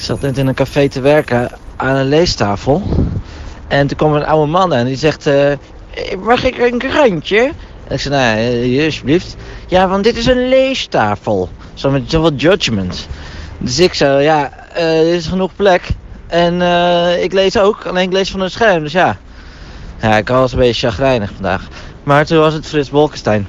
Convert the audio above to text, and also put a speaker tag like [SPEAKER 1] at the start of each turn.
[SPEAKER 1] ik zat net in een café te werken aan een leestafel. En toen kwam een oude man en die zegt... Eh, mag ik een krantje? En ik zei, nou, eh, alsjeblieft. Ja, want dit is een leestafel. Zo met zoveel judgment. Dus ik zei, ja, eh, er is genoeg plek. En eh, ik lees ook, alleen ik lees van een scherm, dus ja. Ja, ik was een beetje chagrijnig vandaag. Maar toen was het Frits Bolkestein.